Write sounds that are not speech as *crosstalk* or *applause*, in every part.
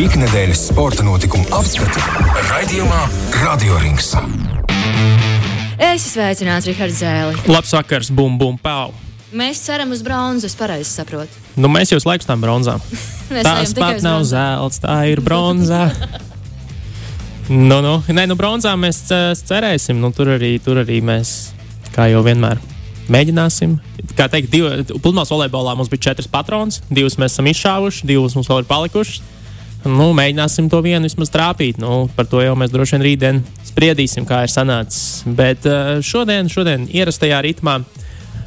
Ikdienas sporta notikumu apskati raidījumā Radio Rings. Es esmu sveicināts Rihards Zēli. Labs vakars, bum, bum, pau. Mēs ceram uz bronzu, es pareizi saprotu. Nu, mēs jau laikam tam bronzām. Tikai pat nav zelts, tā ir bronzā. *laughs* nu, nu, nē, nu, bronzā mēs ce- cerēsim. Nu, tur, arī, tur arī mēs, kā jau vienmēr, mēģināsim. Kā teikt, pludmales volejbolā mums bija četras patronas, divas mēs esam izšāvuši, divas mums vēl ir palikušas. Nu, mēģināsim to vienu vismaz trāpīt. Nu, par to jau mēs droši vien rītdien spriedīsim, kā ir sanācis. Bet eh, šodien, šodien ierastajā ritmā,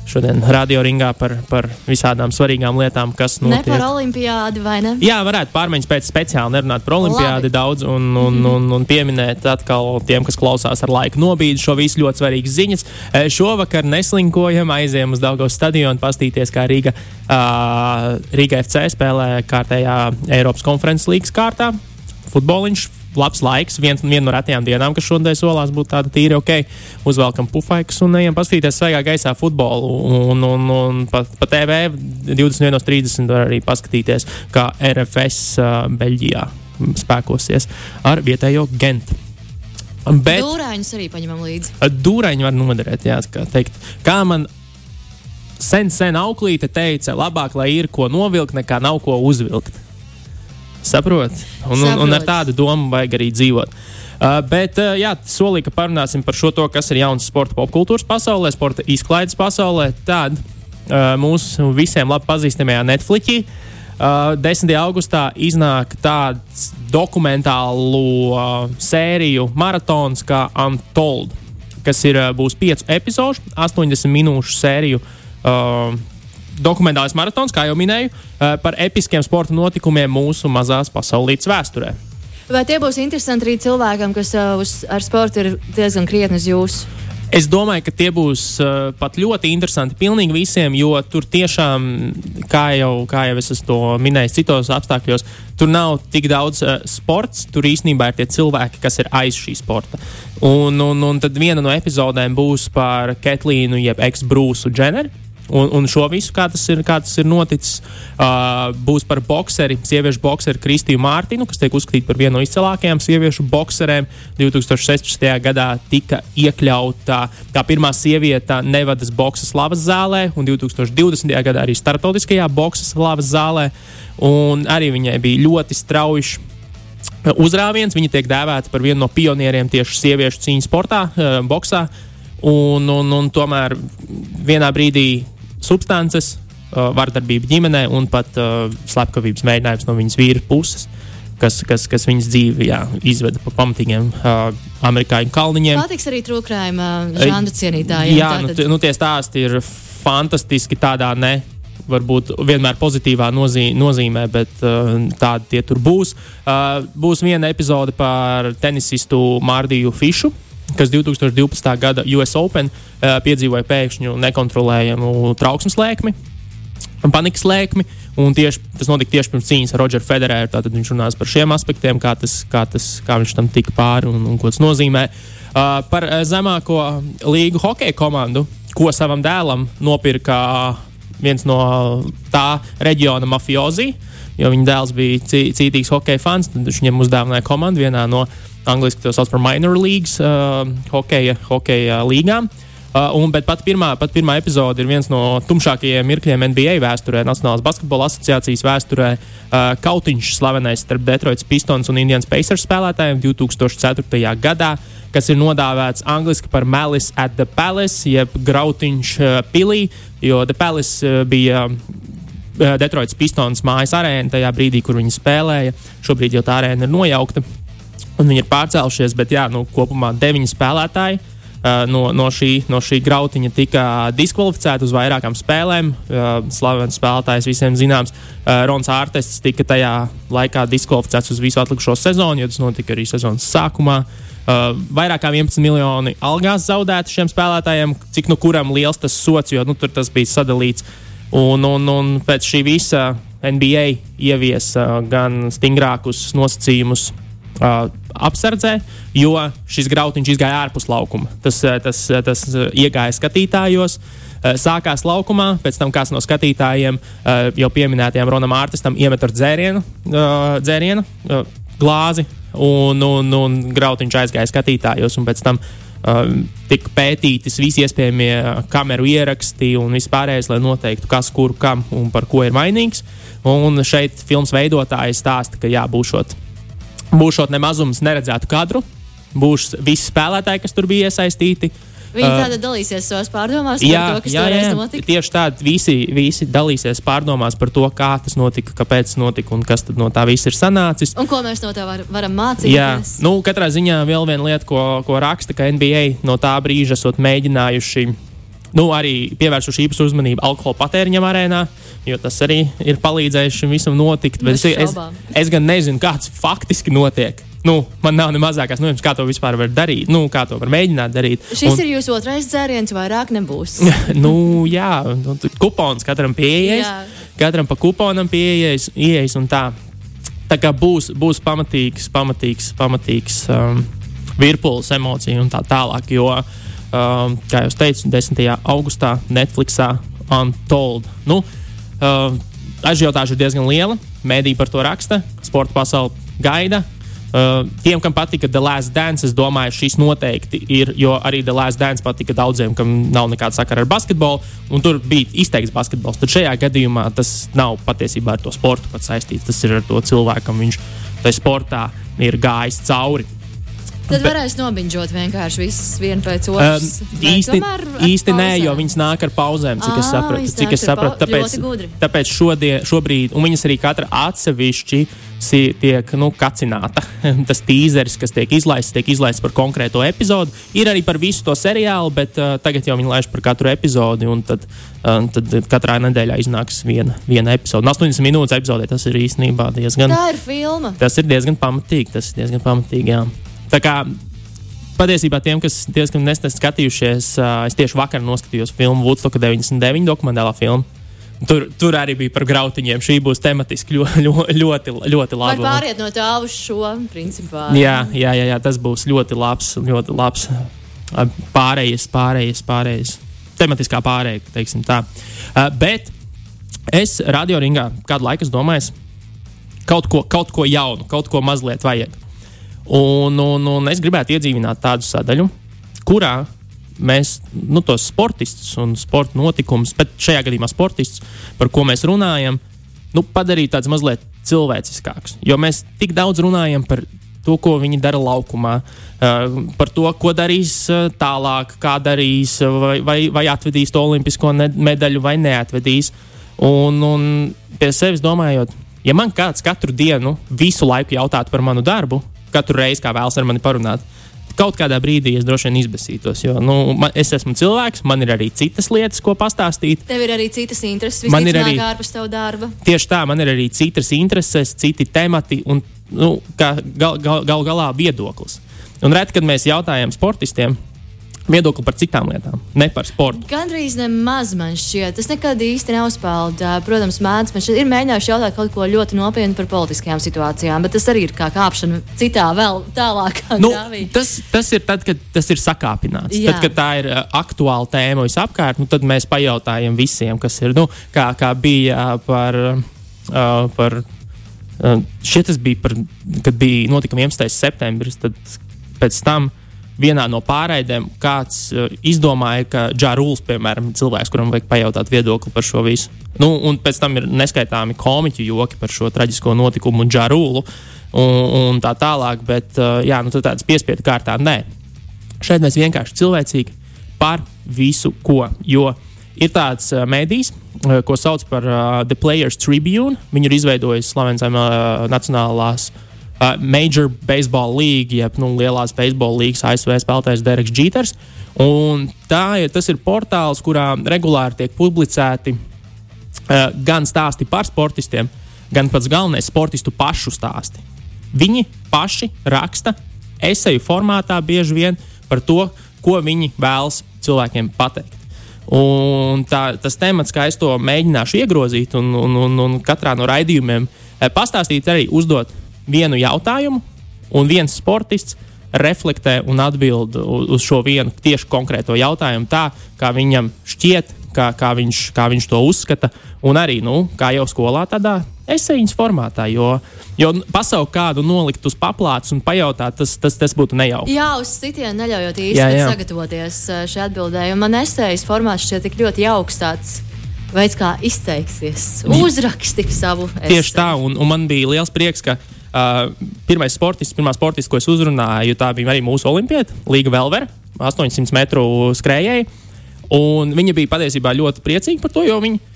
šodien radio ringā par, par visādām svarīgām lietām, kas Ne notiek. par olimpiādu, vai ne? Jā, varētu pārmaiņas pēc speciāli nerunāt par olimpiādi Labi. daudz un, un, un, un pieminēt atkal tiem, kas klausās ar laiku nobīdi šo visu ļoti svarīgas ziņas. E, Šovakar neslinkojam, aizējām uz Daugavas stadionu, pastīties, kā Rīga, uh, Rīga FC spēlē kārtējā Eiropas konferences līgas kārtā. Futboliņš, labs laiks, viens, viena no retajām dienām, kas šodien solās būt tāda tīra ok. Uzvelkam pufaikus un ejam paskatīties svaigā gaisā futbolu. Un, un, un pa, pa TV 21.30 var arī paskatīties, kā RFS uh, Beļģijā spēkosies ar vietējo Gentu. Bet Dūrāņus arī paņemam līdzi. dūraini var noderēt, jā, kā teikt. Kā man sen, sen auklīte teica, labāk, lai ir ko novilkt, nekā nav ko uzvilkt. Saprot? Un, un, un ar tādu domu vajag arī dzīvot. Uh, bet, uh, jā, solīju, ka parunāsim par šo, to, kas ir jauns sporta popkultūras pasaulē, sporta izklaides pasaulē. Tad uh, mūsu visiem labi pazīstamajā Netflixī uh, 10. augustā iznāk tāds dokumentālu uh, sēriju maratons kā Untold, kas ir, uh, būs 5 epizodu, 80 minūšu sēriju. Uh, Dokumentālais maratons, kā jau minēju, uh, par episkiem sporta notikumiem mūsu mazās pasaulītes vēsturē. Vai tie būs interesanti arī cilvēkam, kas uh, uz, ar sportu ir diezgan krietni uz jūsu? Es domāju, ka tie būs uh, pat ļoti interesanti pilnīgi visiem, jo tur tiešām, kā jau, kā jau es to minējis citos apstākļos, tur nav tik daudz uh, sports. Tur īstenībā ir tie cilvēki, kas ir aiz šī sporta. Un, un, un tad viena no epizodēm būs par Ketlīnu, jeb ex-Brūsu Dženeru. Un, un šo visu, kā tas ir, kā tas ir noticis, uh, būs par boxeri, sieviešu boxeri Kristiju Mārtiņu, kas tiek uzskatīta par vienu no izcilākajām sieviešu boxerēm. 2016. gadā tika iekļauta kā pirmā sieviete Nevadas boxas slavas zālē, un 2020. gadā arī starptautiskajā boxas slavas zālē. Arī viņai bija ļoti strauji uzrāviens. Viņa tiek dēvēta par vienu no pionieriem tieši sieviešu cīņas sportā, uh, boxā. Un, un, un tomēr vienā brīdī substances, uh, vardarbība ģimenē un pat uh, slepkavības mēģinājums no viņas vīra puses, kas, kas, kas viņas dzīvi jā, izveda pa pamatīgiem uh, amerikāņu kalniņiem. Patiks arī trūkrājuma žanra cienītājiem. Jā, nu, tātad. t- nu, tie stāsti ir fantastiski tādā ne. Varbūt vienmēr pozitīvā nozī, nozīmē, bet uh, tādi tie tur būs. Uh, būs viena epizode par tenisistu Mārdiju Fišu, kas 2012. gada US Open uh, piedzīvoja pēkšņu nekontrolējamu trauksmes lēkmi. Panikas lēkmi, un tieši, tas notika tieši pirms cīņas ar Rodžeru Federeru. Tad viņš runās par šiem aspektiem, kā, tas, kā, tas, kā viņš tam tika pāri un, un ko tas nozīmē. Uh, par uh, zemāko līgu hokeja komandu, ko savam dēlam nopirka viens no tā reģiona mafiozi, jo viņa dēls bija cī- cītīgs hokeja fans. Tad viņš viņam uzdāvināja komandu vienā no angļuiski to sauc par minor leagues, uh, hokeja, hokeja līgām. Uh, un, bet pat pirmā, pat pirmā epizode ir viens no tumšākajiem mirkļiem NBA vēsturē, Nacionālās basketbola asociācijas vēsturē. Uh, Kautiņš slavenais starp Detroitas Pistons un Indians Pacers spēlētājiem 2004. gadā, kas ir nodāvēts angļuiski par Malice at the Palace, jeb Grautiņš uh, pilī, jo The Palace uh, bija uh, Detroitas Pistons mājas arēna tajā brīdī, kur viņi spēlēja. Šobrīd jau tā arēna ir nojaukta un viņi ir pārcēlušies, bet jā, nu, kopumā deviņi spēlētāji. uh, No, no, šī, no šī grautiņa tika diskvalificēti uz vairākām spēlēm. Uh, Slavens spēlētājs visiem zināms, uh, Rons Ārtests tika tajā laikā diskvalificēts uz visu atlikušo sezonu, jo tas notika arī sezonas sākumā. Uh, vairāk kā 11 miljoni algās zaudēti šiem spēlētājiem, cik nu kuram liels tas sots, jo nu, tur tas bija sadalīts. Un, un, un pēc šī visa NBA ieviesa gan stingrākus nosacījumus uh, apsardzē, jo šis grautiņš izgāja ārpus laukuma. Tas, tas, tas iegāja skatītājos. Uh, sākās laukumā, pēc tam kāds no skatītājiem, uh, jau pieminētajam Ronam Artistam, iemet ar dzērienu, dzērienu glāzi, un, un, un grautiņš aizgāja skatītājos. Pēc tam tika pētītas visi iespējamie kameru ieraksti un vispārējais, lai noteiktu, kas, kur, kam un par ko ir vainīgs. Un šeit filmas veidotāji stāsta, ka jā, būšot būšot nemazums neredzētu kadru, būs visi spēlētāji, kas tur bija iesaistīti. Viņi uh, tāda dalīsies savās pārdomās jā, par to, kas jā, jā, notika. Tieši tādi visi, visi dalīsies pārdomās par to, kā tas notika, kāpēc tas notika un kas no tā viss ir sanācis. Un ko mēs no tā var, varam mācīties? Jā, nu, katrā ziņā vēl viena lieta, ko, ko raksta, ka NBA no tā brīža esot mēģinājuši nu, arī pievērsuši īpašu uzmanību alkohola patēriņam arēnā, jo tas arī ir palīdzējis šim visam notikt. Bet es, es, es gan nezinu, kāds faktiski notiek. Nu, man nav ne mazākās nojausmas, kā to vispār var darīt, nu, kā to var mēģināt darīt. Šis un, ir jūsu otrais dzēriens, vairāk nebūs. *laughs* nu, jā, nu, kupons katram pieejais, jā. katram pa kuponam ieejais un tā. Tā kā būs, būs pamatīgs, pamatīgs, pamatīgs um, virpulis emociju un tā tālāk. Jo, um, kā jau teicu, 10. augustā Netflixā Untold. Nu, uh, Ažiotāža ir diezgan liela, mēdī par to raksta, sporta pasaule gaida. Uh, tiem, kam patika The Last Dance, es domāju, šis noteikti ir, jo arī The Last Dance patika daudziem, kam nav nekāda sakara ar basketbolu, un tur bija izteikts basketbols. Tad šajā gadījumā tas nav patiesībā ar to sportu saistīts. Tas ir ar to cilvēku, kam viņš tajā sportā ir gājis cauri. Tad varēs nobiņģot vienkārši visas vienu pēc otras. Um, īsti īsti nē, jo viņas nāk ar pauzēm, cik es sapratu. Cik es sapratu tāpēc, tāpēc šodien, šobrīd, un viņas arī katra atsevišķi tiek nu, kacināta. *laughs* Tas tīzeris, kas tiek izlaists, tiek izlaists par konkrēto epizodu. Ir arī par visu to seriālu, bet uh, tagad jau viņi laiž par katru epizodi. Tad, uh, tad katrā nedēļā iznāks viena, viena epizode. 80 minūtes epizodē tas ir īstenībā diezgan. Tā ir filma. Tas ir diezgan pamatīgi. Tas ir diezgan pamatīgi jā. Tā kā patiesībā tiem, kas diezgan nesen skatījušies, uh, es tieši vakar noskatījos filmu Woodstock 99 dokumentālā filmu. Tur, tur arī bija par grautiņiem. Šī būs tematiski ļoti, ļoti, ļoti laba. Vai pāriet no tā uz šo principā? Jā, jā, jā, jā tas būs ļoti labs, ļoti labs pārējais, pārējais, pārējais. Tematiskā pārējai, teiksim tā. Uh, bet es radioringā kādu laiku domāju, kaut ko, kaut ko jaunu, kaut ko mazliet vajag. Un, un, un es gribētu iedzīvināt tādu sadaļu, kurā mēs nu, tos sportistus un sporta notikumus, bet šajā gadījumā sportistus, par ko mēs runājam, nu, padarīt tādus mazliet cilvēciskākus. Jo mēs tik daudz runājam par to, ko viņi dara laukumā, uh, par to, ko darīs uh, tālāk, kā darīs, vai, vai, vai atvedīs to olimpisko medaļu, vai neatvedīs. Un, un pie sevis domājot, ja man kāds katru dienu visu laiku jautātu par manu darbu, katru reizi, kā vēlas ar mani parunāt. Kaut kādā brīdī es droši vien izbēsītos, jo nu, man, es esmu cilvēks, man ir arī citas lietas, ko pastāstīt. Tev ir arī citas intereses, man ir arī ārpus tava darba. Tieši tā, man ir arī citas intereses, citi temati un nu, gal, gal, gal galā viedoklis. Un reti, kad mēs jautājam sportistiem, viedokli par citām lietām, ne par sportu. Gandrīz nemaz man šķiet, tas nekad īsti neuzpeld. Protams, mēdz man šeit ir mēģinājuši jautāt kaut ko ļoti nopietnu par politiskajām situācijām, bet tas arī ir kā kāpšana citā vēl tālākā nu, grāvī. Tas, tas ir tad, kad tas ir sakāpināts. Jā. Tad, kad tā ir aktuāla tēma visapkārt, nu, tad mēs pajautājam visiem, kas ir, nu, kā, kā bija par. Uh, par uh, Šie tas bija, par, kad bija notikumi 11. septembris, tad pēc tam uh, vienā no pārraidēm kāds uh, izdomāja, ka Džārūls, piemēram, ir cilvēks, kuram vajag pajautāt viedokli par šo visu. Nu, un pēc tam ir neskaitāmi komiķu joki par šo traģisko notikumu un Džārūlu un, un tā tālāk, bet uh, jā, nu, tādas piespiedu kārtā nē. Šeit mēs vienkārši cilvēcīgi par visu ko. Jo ir tāds uh, mēdījis, uh, ko sauc par uh, The Players Tribune. Viņu ir izveidojis slavens uh, Nacionālās uh, uh, Major Baseball League, jeb nu, lielās beisbola līnijas ASV spēlētājs Dereks Džiters. Tā, tas ir portāls, kurā regulāri tiek publicēti uh, gan stāsti par sportistiem, gan pats galvenais sportistu pašu stāsti. Viņi paši raksta eseju formātā bieži vien par to, ko viņi vēlas cilvēkiem pateikt. Un tā, tas temats, kā es to mēģināšu iegrozīt, un, un, un, un katrā no raidījumiem pastāstīt, arī uzdot vienu jautājumu, un viens sportists reflektē un atbild uz, šo vienu tieši konkrēto jautājumu tā, kā viņam šķiet, kā, kā, viņš, kā viņš to uzskata. Un arī, nu, kā jau skolā, tādā esejas formātā. Jo, jo pasaukt kādu nolikt uz paplātes un pajautāt, tas, tas, tas būtu nejauki. Jā, uz citiem neļaujot jā. sagatavoties uh, šai atbildēji. Man esejas formāts šķiet tik ļoti jauks. Tāds veids, kā izteiksies, uzraksti savu. Tieši tā, un, un man bija liels prieks, ka uh, pirmais sportists, pirmā sportists, ko es uzrunāju, tā bija arī mūsu olimpieta, Līga Velvera, 800 metru skrējēji. Un viņa bija patiesībā ļoti priecīga par to, jo viņa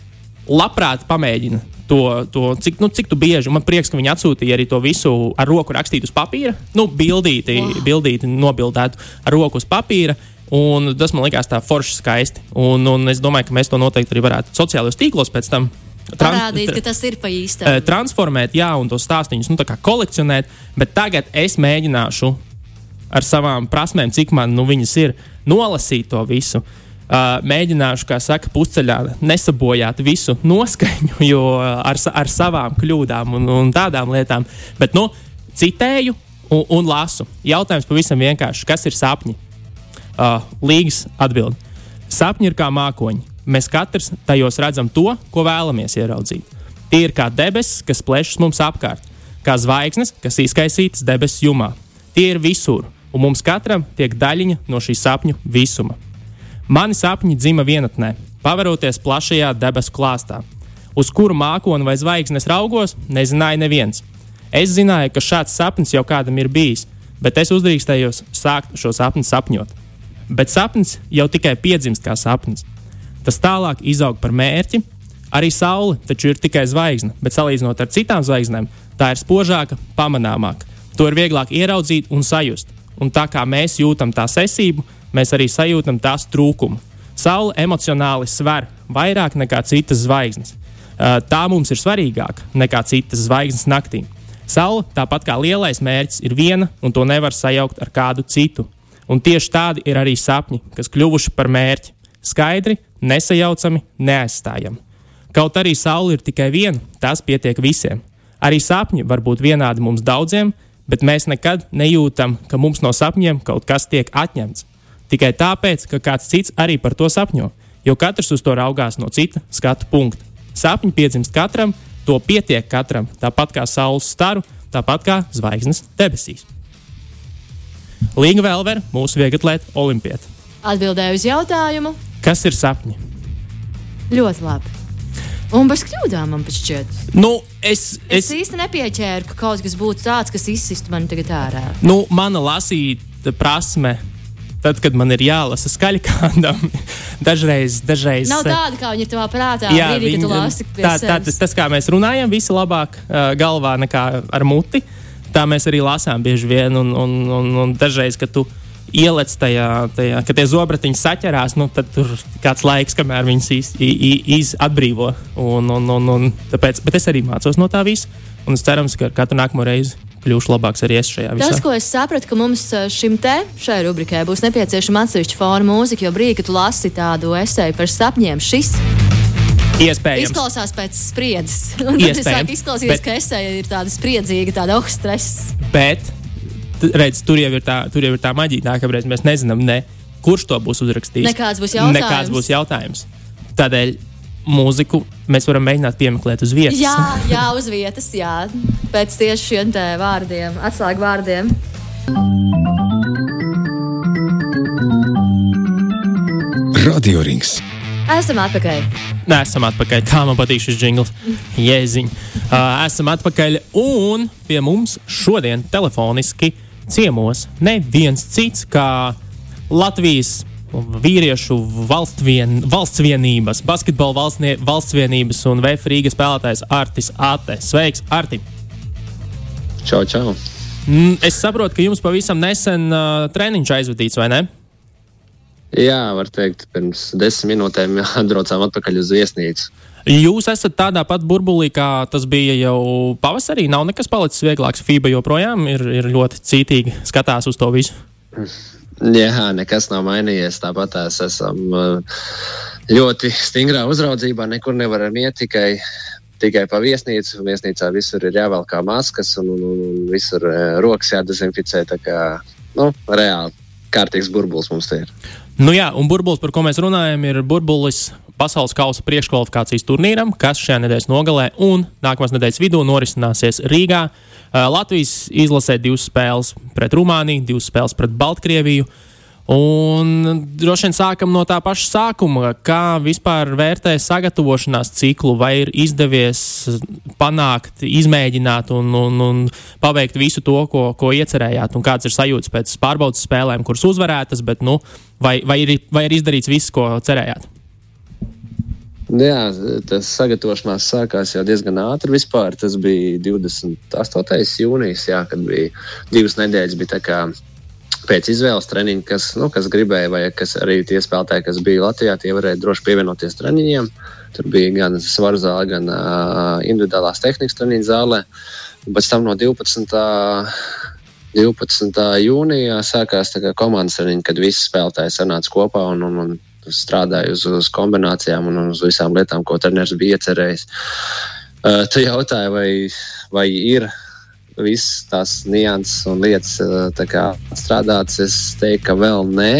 labprāt pamēģina to, to cik, nu, cik bieži. Man prieks, ka viņi atsūtīja arī to visu ar roku rakstīt uz papīra, nu, bildīti, wow. bildīti nobildētu ar roku uz papīra. Un tas man likās tā forši skaisti. Un, un es domāju, ka mēs to noteikti arī varētu sociālajos tīklos pēc tam Parādīt, ka tas ir pa īstam. Eh, transformēt, jā, un tos stāstīņus nu, kolekcionēt. Bet tagad es mēģināšu ar savām prasmēm, cik man nu, viņas ir, nolasīt to visu. Uh, mēģināšu, kā saka, pusceļā nesabojāt visu noskaņu, *laughs* jo ar, ar savām kļūdām un, un tādām lietām. Bet, nu, citēju un, un lasu. Jautājums pavisam vienkāršs. Kas ir sapņi? Uh, Līgas atbild. Sapņi ir kā mākoņi. Mēs katrs tajos redzam to, ko vēlamies ieraudzīt. Tie ir kā debesis, kas plešas mums apkārt, kā zvaigznes, kas izkaisītas debesu jumā. Tie ir visur, un mums katram tiek daļiņa no šī sapņu visuma. Mani sapņi dzima vienatnē, paveroties plašajā debesu klāstā. Uz kuru mākoni vai zvaigznes raugos, nezināja neviens. Es zināju, ka šāds sapnis jau kādam ir bijis, bet es uzdrīkstējos sākt šo sapni sapņot. Bet sapnis jau tikai piedzimst kā sapnis. Tas tālāk izaug par mērķi. Arī saule taču ir tikai zvaigzne, bet salīdzinot ar citām zvaigznēm, tā ir spožāka, pamanāmāka. To ir vieglāk ieraudzīt un sajust. Un tā kā mēs jūtam tās esību, mēs arī sajūtam tās trūkumu. Saule emocionāli sver vairāk nekā citas zvaigznes. Tā mums ir svarīgāka nekā citas zvaigznes naktī. Saule, tāpat kā lielais mērķis, ir viena, un to nevar sajaukt ar kādu citu. Un tieši tādi ir arī sapņi, kas kļuvuši par mērķi. Skaidri, nesajaucami, neaizstājami. Kaut arī saule ir tikai viena, tas pietiek visiem. Arī sapņi var būt vienādi mums daudziem, bet mēs nekad nejūtam, ka mums no sapņiem kaut kas tiek atņemts. Tikai tāpēc, ka kāds cits arī par to sapņo, jo katrs uz to raugās no cita skatu punkta. Sapņi piedzimst katram, to pietiek katram, tāpat kā saules staru, tāpat kā zvaigznes debesīs. Līga Velver, mūsu vieglatlēta olimpieta. Atbildēju uz jautājumu. Kas ir sapņi? Ļoti labi. Un bez kļūdām man šķiet. Nu, es, es, es īsti nepieķēru, ka kaut kas būtu tāds, kas izsistu mani tagad ārā. Nu, mana lasīta prasme. Tad, kad man ir jālasa skaļi kādam, *laughs* dažreiz. dažreiz Nav tāda, kā viņi ir tavā prātā. Jā, brīdī, viņi, lasi, tā, tā, tas, tas, kā mēs runājam, visi labāk uh, galvā nekā ar muti. Tā mēs arī lasām bieži vien. Un, un, un, un dažreiz, kad tu ielec tajā, tajā kad tie zobratiņi saķerās, nu, tad tur kāds laiks, kamēr viņas iz, atbrīvo. Un, un, un, un tāpēc, bet es arī mācos no tā visa. Un es ceru, ka katru nākamo reizi kļūšu labāks arī es šajā visā. Tas, ko es sapratu, ka mums eh, šim te, šai rubrikai būs nepieciešama atsevišķa forma mūzika, jo brīdī, kad tu lasi tādu esēju par sapņiem, šis Iespējams. Izklausās pēc spriedzes. *laughs* Iespējams. Izklausās, bet... ka esēja ir tāda spriedzīga, tāda augsta stresa. Bet redz, tur jau ir tā, tur jau ir tā maģija, tā, ka redz, mēs nezinām, ne, kurš to būs uzrakstījis. Nekāds būs jautājums. Nekāds būs jautājums. Tādēļ mūziku mēs varam mēģināt piemeklēt uz vietas. Jā, *laughs* jā uz vietas, jā. Pēc tieši šiem vārdiem, atslēgu vārdiem. Radio rings. Esam atpakaļ. Nē, esam atpakaļ. Kā man patīk šis jingls. Jēziņ. Uh, esam atpakaļ un pie mums šodien telefoniski ciemos neviens cits kā Latvijas vīriešu valstvien, valsts vienības, basketbola valsts, valsts vienības un VF Rīgas spēlētājs Artis Ate. Sveiks, Arti! Čau, čau! Mm, es saprotu, ka jums pavisam nesen uh, treniņš aizvadīts, vai ne? Jā, var teikt, pirms desmit minūtēm *laughs* atbraucām atpakaļ uz viesnīcu. Jūs esat tādā pat burbulī, kā tas bija jau pavasarī. Nav nekas palicis vieglāks. FIBA joprojām ir, ir ļoti cītīgi skatās uz to visu. Jā, nekas nav mainījies. Tāpat mēs esam uh, ļoti stingrā uzraudzībā. Nekur nevaram iet tikai tikai pa viesnīcu. Viesnīcā visur ir jāvelk maskas un, un, un, un visur rokas jādezinficē. Tā kā nu, reāli kārtīgs burbulis mums te ir. Nu jā, un burbulis, par ko mēs runājam, ir burbulis pasaules kausa priekškvalifikācijas turnīram, kas šajā nedēļas nogalē un nākamās nedēļas vidū norisināsies Rīgā. Latvijas izlasē divas spēles pret Rumāniju, divas spēles pret Baltkrieviju. Un droši vien sākam no tā paša sākuma, kā vispār vērtē sagatavošanās ciklu, vai ir izdevies panākt, izmēģināt un, un, un paveikt visu to, ko, ko iecerējāt, un kāds ir sajūta pēc pārbaudas spēlēm, kuras uzvarētas, bet nu, vai, vai, ir, vai ir izdarīts viss, ko cerējāt? Jā, tas sagatavošanās sākās jau diezgan ātri. Vispār. Tas bija 28. jūnijas, jā, kad bija divas nedēļas. Bija pēc izvēles treniņa, kas, nu, kas gribēja, vai kas arī tie spēlētāji, kas bija Latvijā, tie varēja droši pievienoties treniņiem. Tur bija gan svaru zāle, gan uh, individuālās tehnikas treniņa zālē. Pēc tam no 12. 12. jūnijā sākās komandas treniņi, kad visi spēlētāji sanāca kopā un, un, un strādāja uz, uz kombinācijām un uz visām lietām, ko treneris bija iecerējis. Uh, tu jautāji, vai, vai ir visas tās nianses un lietas eh, kā, strādātas, es teiktu, ka vēl nē.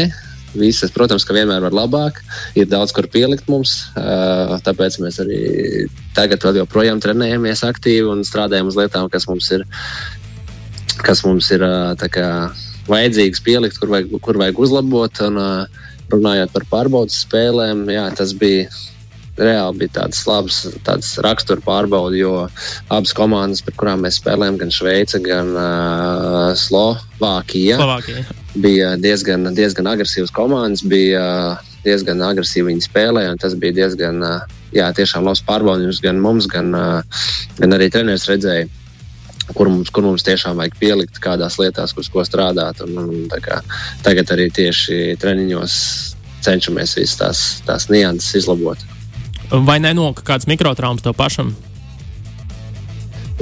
Visas, protams, ka vienmēr var labāk, ir daudz kur pielikt mums. Eh, tāpēc mēs arī tagad joprojām trenējamies aktīvi un strādājam uz lietām, kas mums ir, kas mums ir kā, vajadzīgas pielikt, kur vajag, kur vajag uzlabot. Un, runājot par pārbaudas spēlēm, jā, tas bija reāli bija tādas labas tādas rakstura pārbaudas, jo abas komandas, par kurām mēs spēlējām, gan Šveice, gan uh, Slovākija, Slovākija, bija diezgan, diezgan agresīvas komandas. Bija, Diezgan agresīvi viņi spēlēja, un tas bija diezgan, jā, tiešām labs pārbaudījums gan mums, gan, gan arī treneris redzēja, kur mums, kur mums tiešām vajag pielikt, kādās lietās, uz ko strādāt. Un, un, kā, tagad arī tieši treniņos cenšamies visas tās, tās nianses izlabot. Vai nenoka kāds mikrotraumas tev pašam?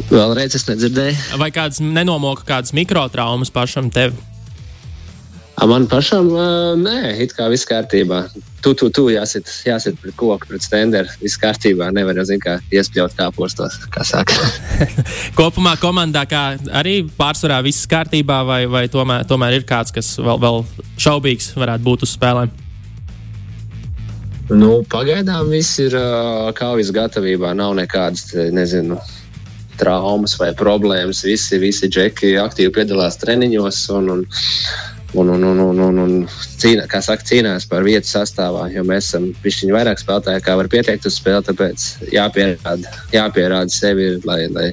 Vēlreiz es nedzirdēju. Vai kāds nenomoka kādas mikrotraumas pašam tev? Man pašam, nē, it kā viss kārtībā. Tu, tu, tu jāsit, jāsit pret koku, pret stenderu. Viss kārtībā. Nevar jau, zin, kā iespļaut kāpostos, kā saka. *laughs* Kopumā komandā kā arī pārsvarā viss kārtībā, vai, vai tomēr, tomēr ir kāds, kas vēl, vēl šaubīgs varētu būt uz spēlēm? Nu, pagaidām viss ir kaujas gatavībā. Nav nekādas, nezinu, traumas vai problēmas. Visi, visi džeki aktīvi piedalās treniņos un, un, un, un, un, un, un, un cīnā, saka, cīnās par vietu sastāvā. Jo mēs esam pišķiņi vairāk spēlētāji, kā var pieteikt uz spēli. Tāpēc jāpierāda, jāpierāda sevi, lai, lai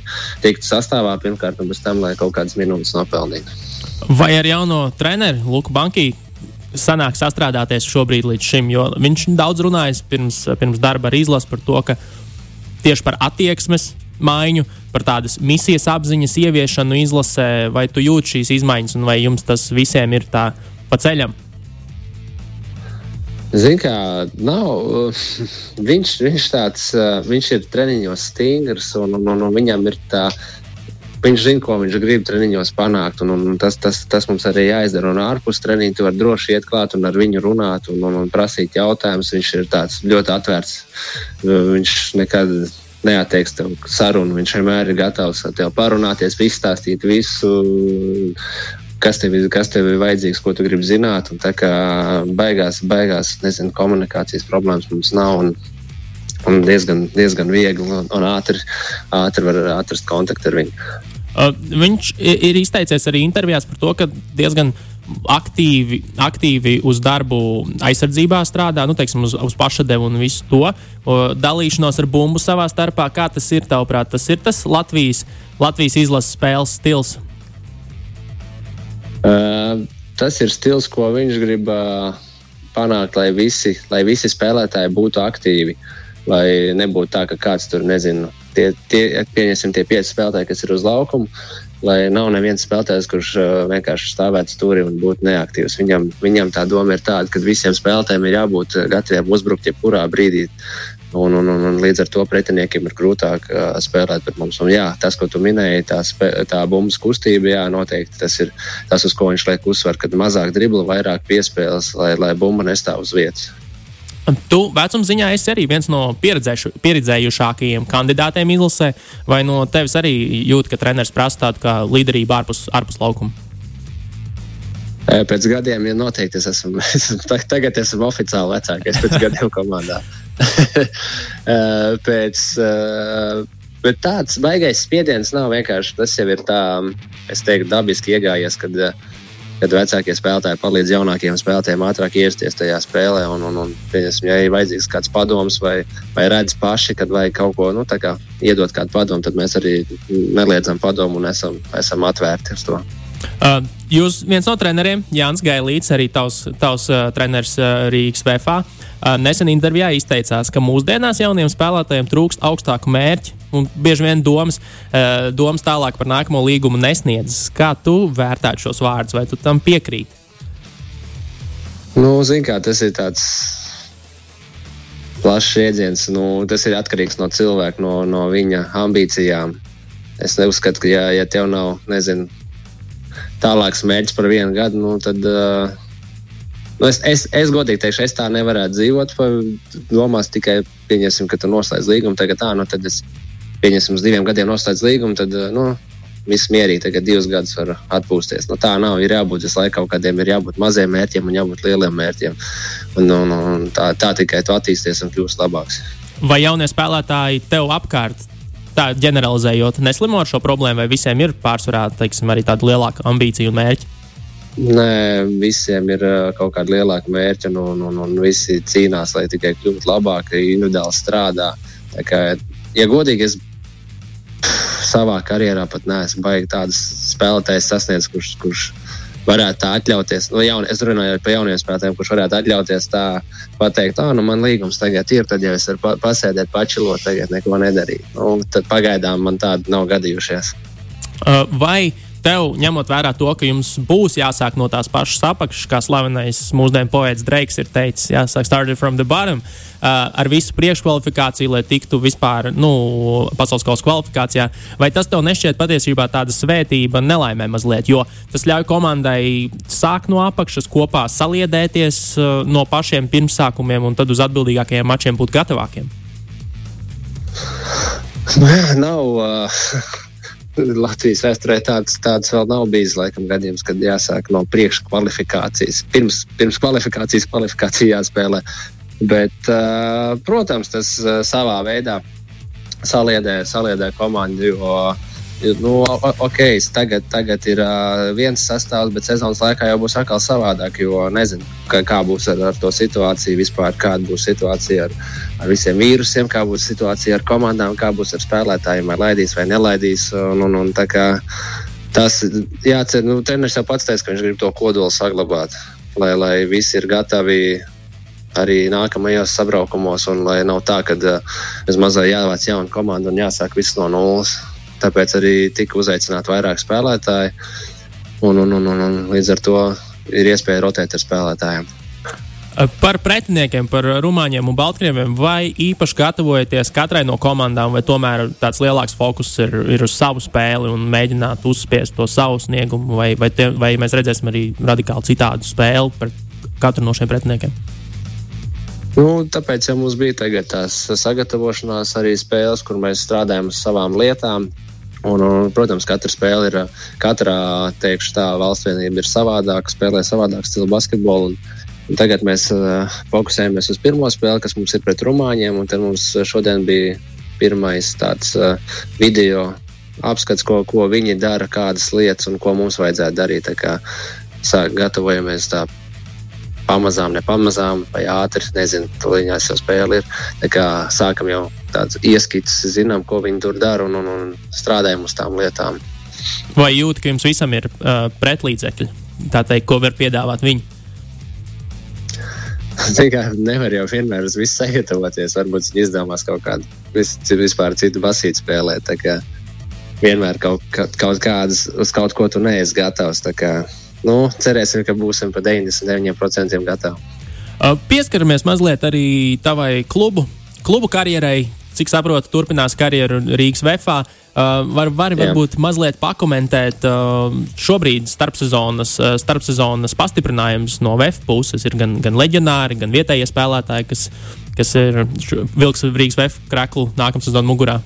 tiktu sastāvā pirmkārt un pēc tam, lai kaut kādas minūtes nopelnītu. Vai ar jauno treneru Luku Bankiju sanāk sastrādāties šobrīd līdz šim, jo viņš daudz runājis pirms, pirms darba ar izlasi par to, ka tieši par attieksmes maiņu, par tādas misijas apziņas ieviešanu izlasē, vai tu jūti šīs izmaiņas, un vai jums tas visiem ir tā pa ceļam? Ziniet, kā nav. *laughs* Viņš, viņš, tāds, viņš ir treniņos stingrs, un, un, un, un viņam ir tā viņš zina, ko viņš grib treniņos panākt. Un, un tas, tas, tas mums arī jāizdara. Un ārpus treniņa tu vari droši iet klāt un ar viņu runāt un, un, un prasīt jautājumus. Viņš ir ļoti atvērts. Viņš nekad neatteiks tev sarunu. Viņš vienmēr ir gatavs ar tevi parunāties, izstāstīt visu. Kas tev, kas tev ir vajadzīgs, ko tu gribi zināt. Un tā kā beigās, beigās nezinu, komunikācijas problēmas mums nav. Un, un diezgan, diezgan viegli un, un ātri, ātri var atrast kontaktu ar viņu. Uh, viņš ir izteicies arī intervijās par to, ka diezgan aktīvi, aktīvi uz darbu aizsardzībā strādā, nu, teiksim, uz, uz pašadevu un visu to uh, dalīšanos ar bumbu savā starpā. Kā tas ir, tavuprāt, tas ir tas Latvijas, Latvijas izlases spēles stils? Uh, tas ir stils, ko viņš grib uh, panākt, lai visi, lai visi spēlētāji būtu aktīvi. Lai nebūtu tā, ka kāds tur nezina, tie, tie, pieņemsim, tie pieci spēlētāji, kas ir uz laukuma, lai nav neviens spēlētājs, kurš uh, vienkārši stāvētu stūri un būtu neaktīvs. Viņam, viņam tā doma ir tāda, ka visiem spēlētājiem ir jābūt gataviem uzbrukt jebkurā brīdī. Un, un, un, un līdz ar to pretiniekiem ir grūtāk uh, spēlēt pret mums. Un, jā, tas, ko tu minēji, tā, spē, tā bumbas kustība, jā, noteikti tas ir tas, uz ko viņš liek uzsvaru, kad mazāk dribla, vairāk piespēles, lai, lai bumba nestāv uz vietas. Tu vecuma ziņā esi arī viens no pieredzējušākajiem kandidātiem izlasē, vai no tevis arī jūt, ka treneris prasa tādu kā līderību ārpus, ārpus laukuma? Pēc gadiem, ja noteikti es esmu, *laughs* es, tagad esmu oficiāli vecākais pēc gadiem komandā. *laughs* pēc, bet tāds baigais spiediens nav vienkārši. Tas jau ir tā, es teiktu, dabiski iegājies, kad uh, kad vecākie spēlētāji palīdz jaunākiem spēlētājiem ātrāk ierasties tajā spēlē. Un, un, un, pieņasim, ja ir vajadzīgs kāds padoms vai, vai redz paši, kad vajag kaut ko nu, kā, iedot kādu padomu, tad mēs arī neliedzam padomu un esam, esam atvērti uz to. Uh, jūs viens no treneriem, Jānis Gailīts, arī tavs, tavs uh, treneris uh, Rīgas VFā, uh, nesen intervijā izteicās, ka mūsdienās jauniem spēlētājiem trūkst augstāku mērķu un bieži vien domas, domas tālāk par nākamo līgumu nesniedz. Kā tu vērtētu šos vārdus, vai tu tam piekrīti? Nu, kā, tas ir tāds plašs iedziens. Nu, tas ir atkarīgs no cilvēka, no, no viņa ambīcijām. Es neuzskatu, ka, ja, ja tev nav, nezinu, tālāks mērķis par vienu gadu, nu, tad. Uh, Nu, es, es, es godīgi teikšu, es tā nevarētu dzīvot. Domās tikai, pieņemsim, ka tu noslēdz līgumu. Tagad tā, nu, tad es pieņemsim, uz diviem gadiem noslēdz līgumu. Tad, nu, viss mierīgi, tagad divus gadus var atpūsties. Nu, tā nav. Ir jābūt visu laiku kaut kādiem, ir jābūt maziem mērķiem un jābūt lieliem mērķiem. Un, un, un tā, tā tikai tu attīsties un kļūsi labāks. Vai jaunie spēlētāji tev apkārt tā ģeneralizējot, neslimo ar šo problēmu, vai visiem ir pārsvarā teiksim, arī tāda lielāka ambīcija un mērķi? Nē, visiem ir kaut kāda lielāka mērķa, un, un, un, un visi cīnās, lai tikai kļūtu labāki, individuāli strādā. Tā kā, ja godīgi, es savā karjerā pat neesmu baigi tādas spēlētājas sasniedzis, kurš, kurš varētu tā atļauties. Nu, jauni, es runāju par jauniem spēlētājiem, kurš varētu atļauties tā pateikt, ah, nu man līgums tagad ir, tad jau es varu pasēdēt, pačilot, tagad neko nedarīt. Nu, tad pagaidām man tādi nav gadījušies. Uh, vai tev, ņemot vērā to, ka jums būs jāsāk no tās pašas apakšas, kā slavenais mūsdienu poets Dreiks ir teicis, jāsāk started from the bottom, uh, ar visu priekškvalifikāciju, lai tiktu vispār nu, pasaules kausa kvalifikācijā, vai tas tev nešķiet patiesībā tāda svētība nelaimē mazliet, jo tas ļauj komandai sākt no apakšas kopā saliedēties uh, no pašiem pirmsākumiem un tad uz atbildīgākajiem mačiem būt gatavākiem? Nav. Uh... *laughs* Latvijas vēsturē tāds, tāds vēl nav bijis laikam gadījums, kad jāsāk no priekškvalifikācijas. Pirms, pirms kvalifikācijas kvalifikācija jāspēlē. Bet, protams, tas savā veidā saliedē, saliedē komandu, jo nu, ok, tagad, tagad ir uh, viens sastāvs, bet sezonas laikā jau būs atkal savādāk. Jo nezinu, kā, kā būs ar, ar to situāciju vispār, kāda būs situācija ar, ar visiem vīrusiem, kā būs situācija ar komandām, kā būs ar spēlētājiem, vai laidīs vai nelaidīs. Un, un, un, tas jācer, nu, treneris jau pats teica, ka viņš grib to kodolu saglabāt, lai, lai visi ir gatavi arī nākamajos sabraukumos, un lai nav tā, ka uh, bez mazā jāvāc jauna komanda un jāsāk viss no nulles. Tāpēc arī tika uzaicināti vairāk spēlētāji, un, un, un, un, un līdz ar to ir iespēja rotēt ar spēlētājiem. Par pretiniekiem, par rumāņiem un baltkrieviem, vai īpaši gatavojaties katrai no komandām, vai tomēr tāds lielāks fokus ir, ir uz savu spēli un mēģināt uzspiest to savu sniegumu, vai, vai, tie, vai mēs redzēsim arī radikāli citādu spēli par katru no šiem pretiniekiem? Nu, tāpēc jau mums bija tās sagatavošanās arī spēles, kur mēs strādājam uz savām lietām. Un, un, protams, katra spēle ir, katrā teikšu, tā valsts vienība ir savādāka, spēlē savādāk stilu basketbolu. Un, un tagad mēs uh, fokusējamies uz pirmo spēli, kas mums ir pret Rumāņiem. Tad mums šodien bija pirmais tāds uh, video apskats, ko, ko viņi dara, kādas lietas un ko mums vajadzētu darīt. Tā kā sāk, gatavojamies tā pamazām, ne pamazām, vai ātri. Nezinu, tuliņās jau spēle ir. Tā kā sākam jau tāds ieskats, zinām, ko viņi tur dara un, un, un strādājam uz tām lietām. Vai jūt, ka jums visam ir uh, pretlīdzekļi? Tā teikt, ko var piedāvāt viņi? *laughs* Nevar jau vienmēr uz visu sagatavoties. Varbūt viņi izdomās kaut kādu vis, vispār citu basītu spēlēt. Vienmēr kaut, kaut kādas, uz kaut ko tu neesi gatavs. Kā, nu, cerēsim, ka būsim pa 99% gatavi. Pieskaramies mazliet arī tavai klubu, klubu karjerai. Cik saprotu, turpinās karjeru Rīgas vefā. Uh, var, vari Jā. varbūt mazliet pakomentēt uh, šobrīd starpsezonas, uh, starpsezonas pastiprinājums no VF puses. Ir gan, gan leģionāri, gan vietējie spēlētāji, kas, kas ir vilks Rīgas VF kreklu nākamā sezona mugurā.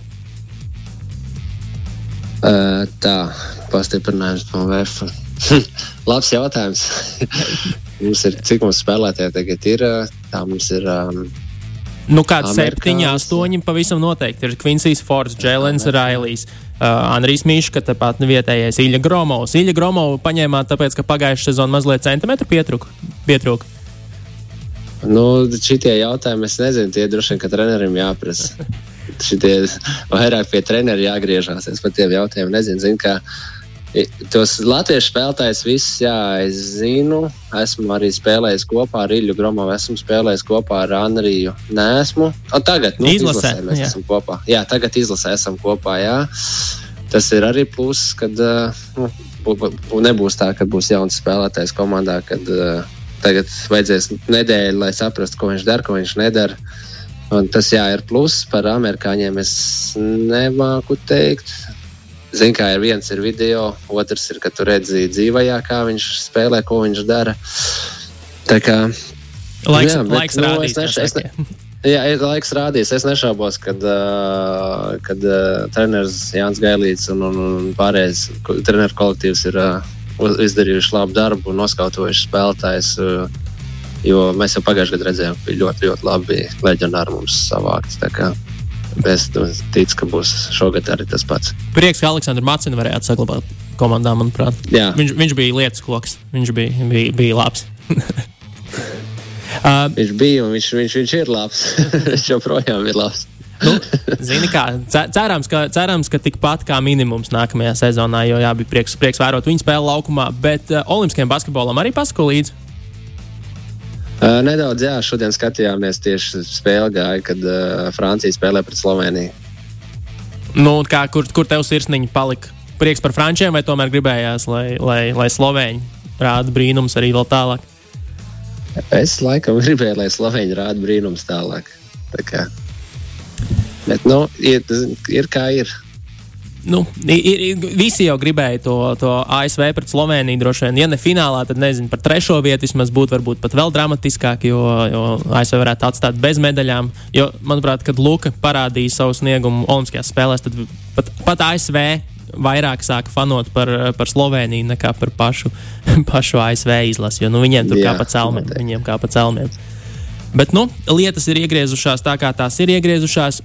Uh, tā, pastiprinājums no VF. *laughs* Labs jautājums. *laughs* mums ir, cik mums spēlētāji tagad ir? uh, Tā mums ir. Um, Nu, kāds septiņi, astoņi pavisam noteikti ir Kvinsijs Fords, Jēlens Railijs, uh, Andrijs Miška, tāpat vietējais Ilja Gromovs. Ilja Gromovu paņēmāt tāpēc, ka pagājušā sezonā mazliet centimetru pietruka. pietruka. nu, šitie jautājumi, es nezinu, tie droši vien, ka trenerim jāprasa. *laughs* Šitie vairāk pie treneru jāgriežās. Es par tiem jautājumiem nezinu. Zinu, tos latviešu spēlētājus visus jā, es zinu. Esmu arī spēlējis kopā ar Ilju Gromovu, esmu spēlējis kopā ar Anriju. Nē, esmu. O, tagad, nu, Izlasē, mēs jā. esam kopā. Jā, tagad izlasē esam kopā. Jā. Tas ir arī pluss, kad uh, nu, nebūs tā, ka būs jauns spēlētājs komandā, kad uh, tagad vajadzēs nedēļu, lai saprastu, ko viņš dara, ko viņš nedara. Un tas jā, ir pluss par amerikāņiem. Es nemāku teikt. Zinu, kā ir viens ir video, otrs ir, ka tu redzi dzīvajā, kā viņš spēlē, ko viņš dara. Tā kā Laiks, Jā, bet, laiks nu, rādīs. es es saka. *laughs* Jā, ir laiks rādījis. Es nešaubos, kad, uh, kad uh, treneris Jānis Gailīts un, un, un pārējais treneru kolektīvs ir uh, izdarījuši labu darbu un noskautojuši spēlētājus. Uh, jo mēs jau pagājušajā gadā redzējām, ka bija ļoti, ļoti labi leģionāri mums savākts. Es ticu, ka būs šogad arī tas pats. Prieks, ka Aleksandrs Macina varētu saglabāt komandā, manuprāt. Jā, Viņš, viņš bija lietas koks, viņš bija, bija, bija labs. *laughs* uh, viņš bija un viņš, viņš, viņš ir labs. *laughs* viņš joprojām ir labs. *laughs* nu, zini, kā, ce- cerams, ka, cerams, ka tikpat kā minimums nākamajā sezonā, jo jā, bija prieks, prieks vērot viņu spēli laukumā, bet uh, Olimpiskajam basketbolam arī pasako līdzi. Uh, nedaudz, jā, šodien skatījāmies tieši spēli gāja, kad uh, Francija spēlē pret Sloveniju. Nu, kā, kur, kur tev sirsniņa palika? Prieks par frančiem, vai tomēr gribējās, lai, lai, lai slovēņi rāda brīnums arī vēl tālāk? Es laikam *laughs* gribēju, lai Slovēņi rāda brīnums tālāk. Tā kā. Bet, nu, ir, ir kā ir. Nu, ir, ir, visi jau gribēja to, to ASV pret Sloveniju. Droši vien, ja ne finālā, tad nezinu, par trešo vietu vismaz būtu varbūt pat vēl dramatiskāk, jo, jo ASV varētu atstāt bez medaļām. Jo, manuprāt, kad Luka parādīja savu sniegumu Olimpiskajās spēlēs, tad pat, pat ASV vairāk sāka fanot par, par Sloveniju nekā par pašu, *laughs* pašu ASV izlasi. Jo nu, viņiem tur Jā, kā pa celmiem. Viņiem kā pa celmiem. Bet nu, lietas ir iegriezušās tā, kā tās ir iegriezušās.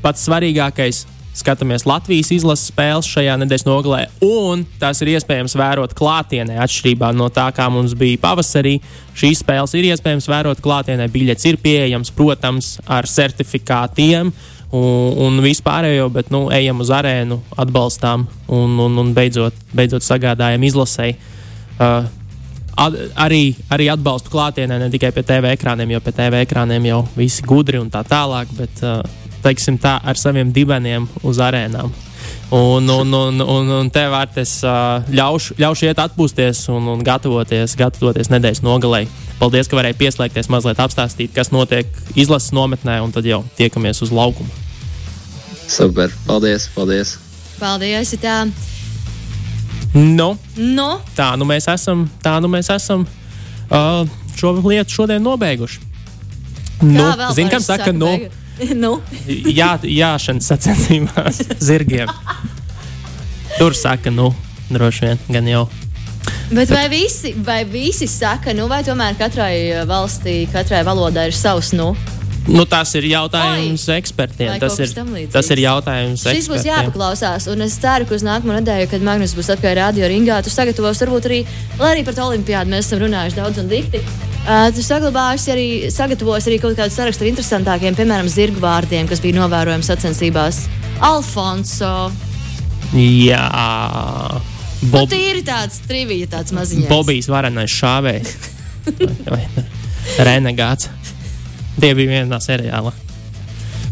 Pats svarīgākais skatāmies Latvijas izlases spēles šajā nedēļas nogalē, un tās ir iespējams vērot klātienē, atšķirībā no tā, kā mums bija pavasarī. Šīs spēles ir iespējams vērot klātienē, biļets ir pieejams, protams, ar certifikātiem. Un, un vispārējo, bet nu, ejam uz arēnu, atbalstām un, un, un beidzot, beidzot sagādājam izlasēji. Uh, Ad, arī, arī atbalstu klātienē, ne tikai pie TV ekrāniem, jo pie TV ekrāniem jau visi gudri un tā tālāk, bet uh, teiksim, tā ar saviem dibeniem uz arēnām. Un, un, un, un, un tev vārds uh, ļaušu, ļaušu iet atpūsties un, un gatavoties, gatavoties nedēļas nogalē. Paldies, ka varēji pieslēgties, mazliet apstāstīt, kas notiek izlases nometnē, un tad jau tiekamies uz laukuma. Super. Paldies, paldies. Paldies! Tā. Nu, Nu, tā nu mēs esam, tā nu mēs esam uh, šo lietu šodien nobeiguši. Nu, kā vēl Zini, kam saka, nu, beigu- *laughs* nu, jā, jāšanas sacensībās zirgiem. Tur saka, nu, droši vien, gan jau. bet vai visi, vai visi saka, nu, vai tomēr katrai uh, valstī, katrai valodai ir savs nu? Nu, tas ir jautājums Oi. ekspertiem. Vai Tas ir, tas ir jautājums Šis būs ekspertiem. jāpaklausās, un es ceru, ka uz nākamo nedēļu, kad Magnus būs atpakaļ radio ringā, tu sagatavos varbūt arī, lai arī par to olimpiādu mēs esam runājuši daudz un dikti. Uh, tu saglabāsi arī, sagatavos arī kaut kādu sarakstu ar interesantākiem, piemēram, zirgu vārdiem, kas bija novērojami sacensībās. Alfonso. Jā, Nu, Bob, tīri tāds trivija, tāds maziņš. Bobijs varenais šāvējs. Renegāts. Tie bija vienā seriālā.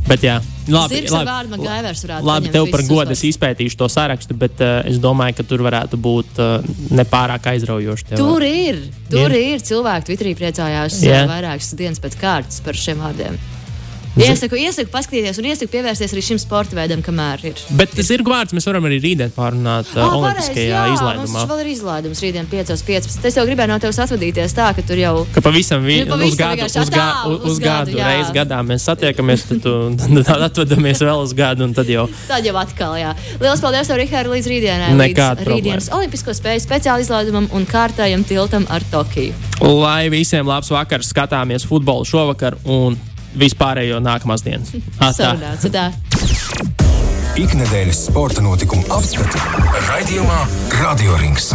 Bet jā, labi. Zirgs labi, vārdu Magaivers varētu Labi, tev par godu es izpētīšu to sarakstu, bet uh, es domāju, ka tur varētu būt uh, nepārāk aizraujoši. tie Tur ir, tur ir. ir. Cilvēki Twitterī priecājās Jā. yeah. vairākas dienas pēc kārtas par šiem vārdiem. Iesaku, iesaku paskatīties un iesaku pievērsties arī šim sporta veidam, kamēr ir. Bet zirgu vārds mēs varam arī rītdien pārunāt uh, Ah, Olimpiskajā jā, izlaidumā. Mums vēl ir izlaidums rītdien 5.15. Es jau gribēju no tevis atvadīties tā, ka tur jau Ka pavisam, vi, Nu, pavisam uz gadu, uz, ga, tā, uz, uz gadu, gadu, reizi gadā mēs satiekamies, tad, tu, *laughs* tad atvedamies vēl uz gadu, un tad jau Tad jau atkal, jā. Lielas paldies, Rihard, līdz rītdienai. Nekāda līdz rītdienas Olimpisko spēju speciāla izlaidumam un kārtējam tiltam ar Tokiju. Lai visiem labs vakars, skatāmies futbolu šovakar un vispārējo nākamās dienas. Atā. Sarunāts, tā. Ikdienas sporta notikumu apskati raidījumā Radio Rings.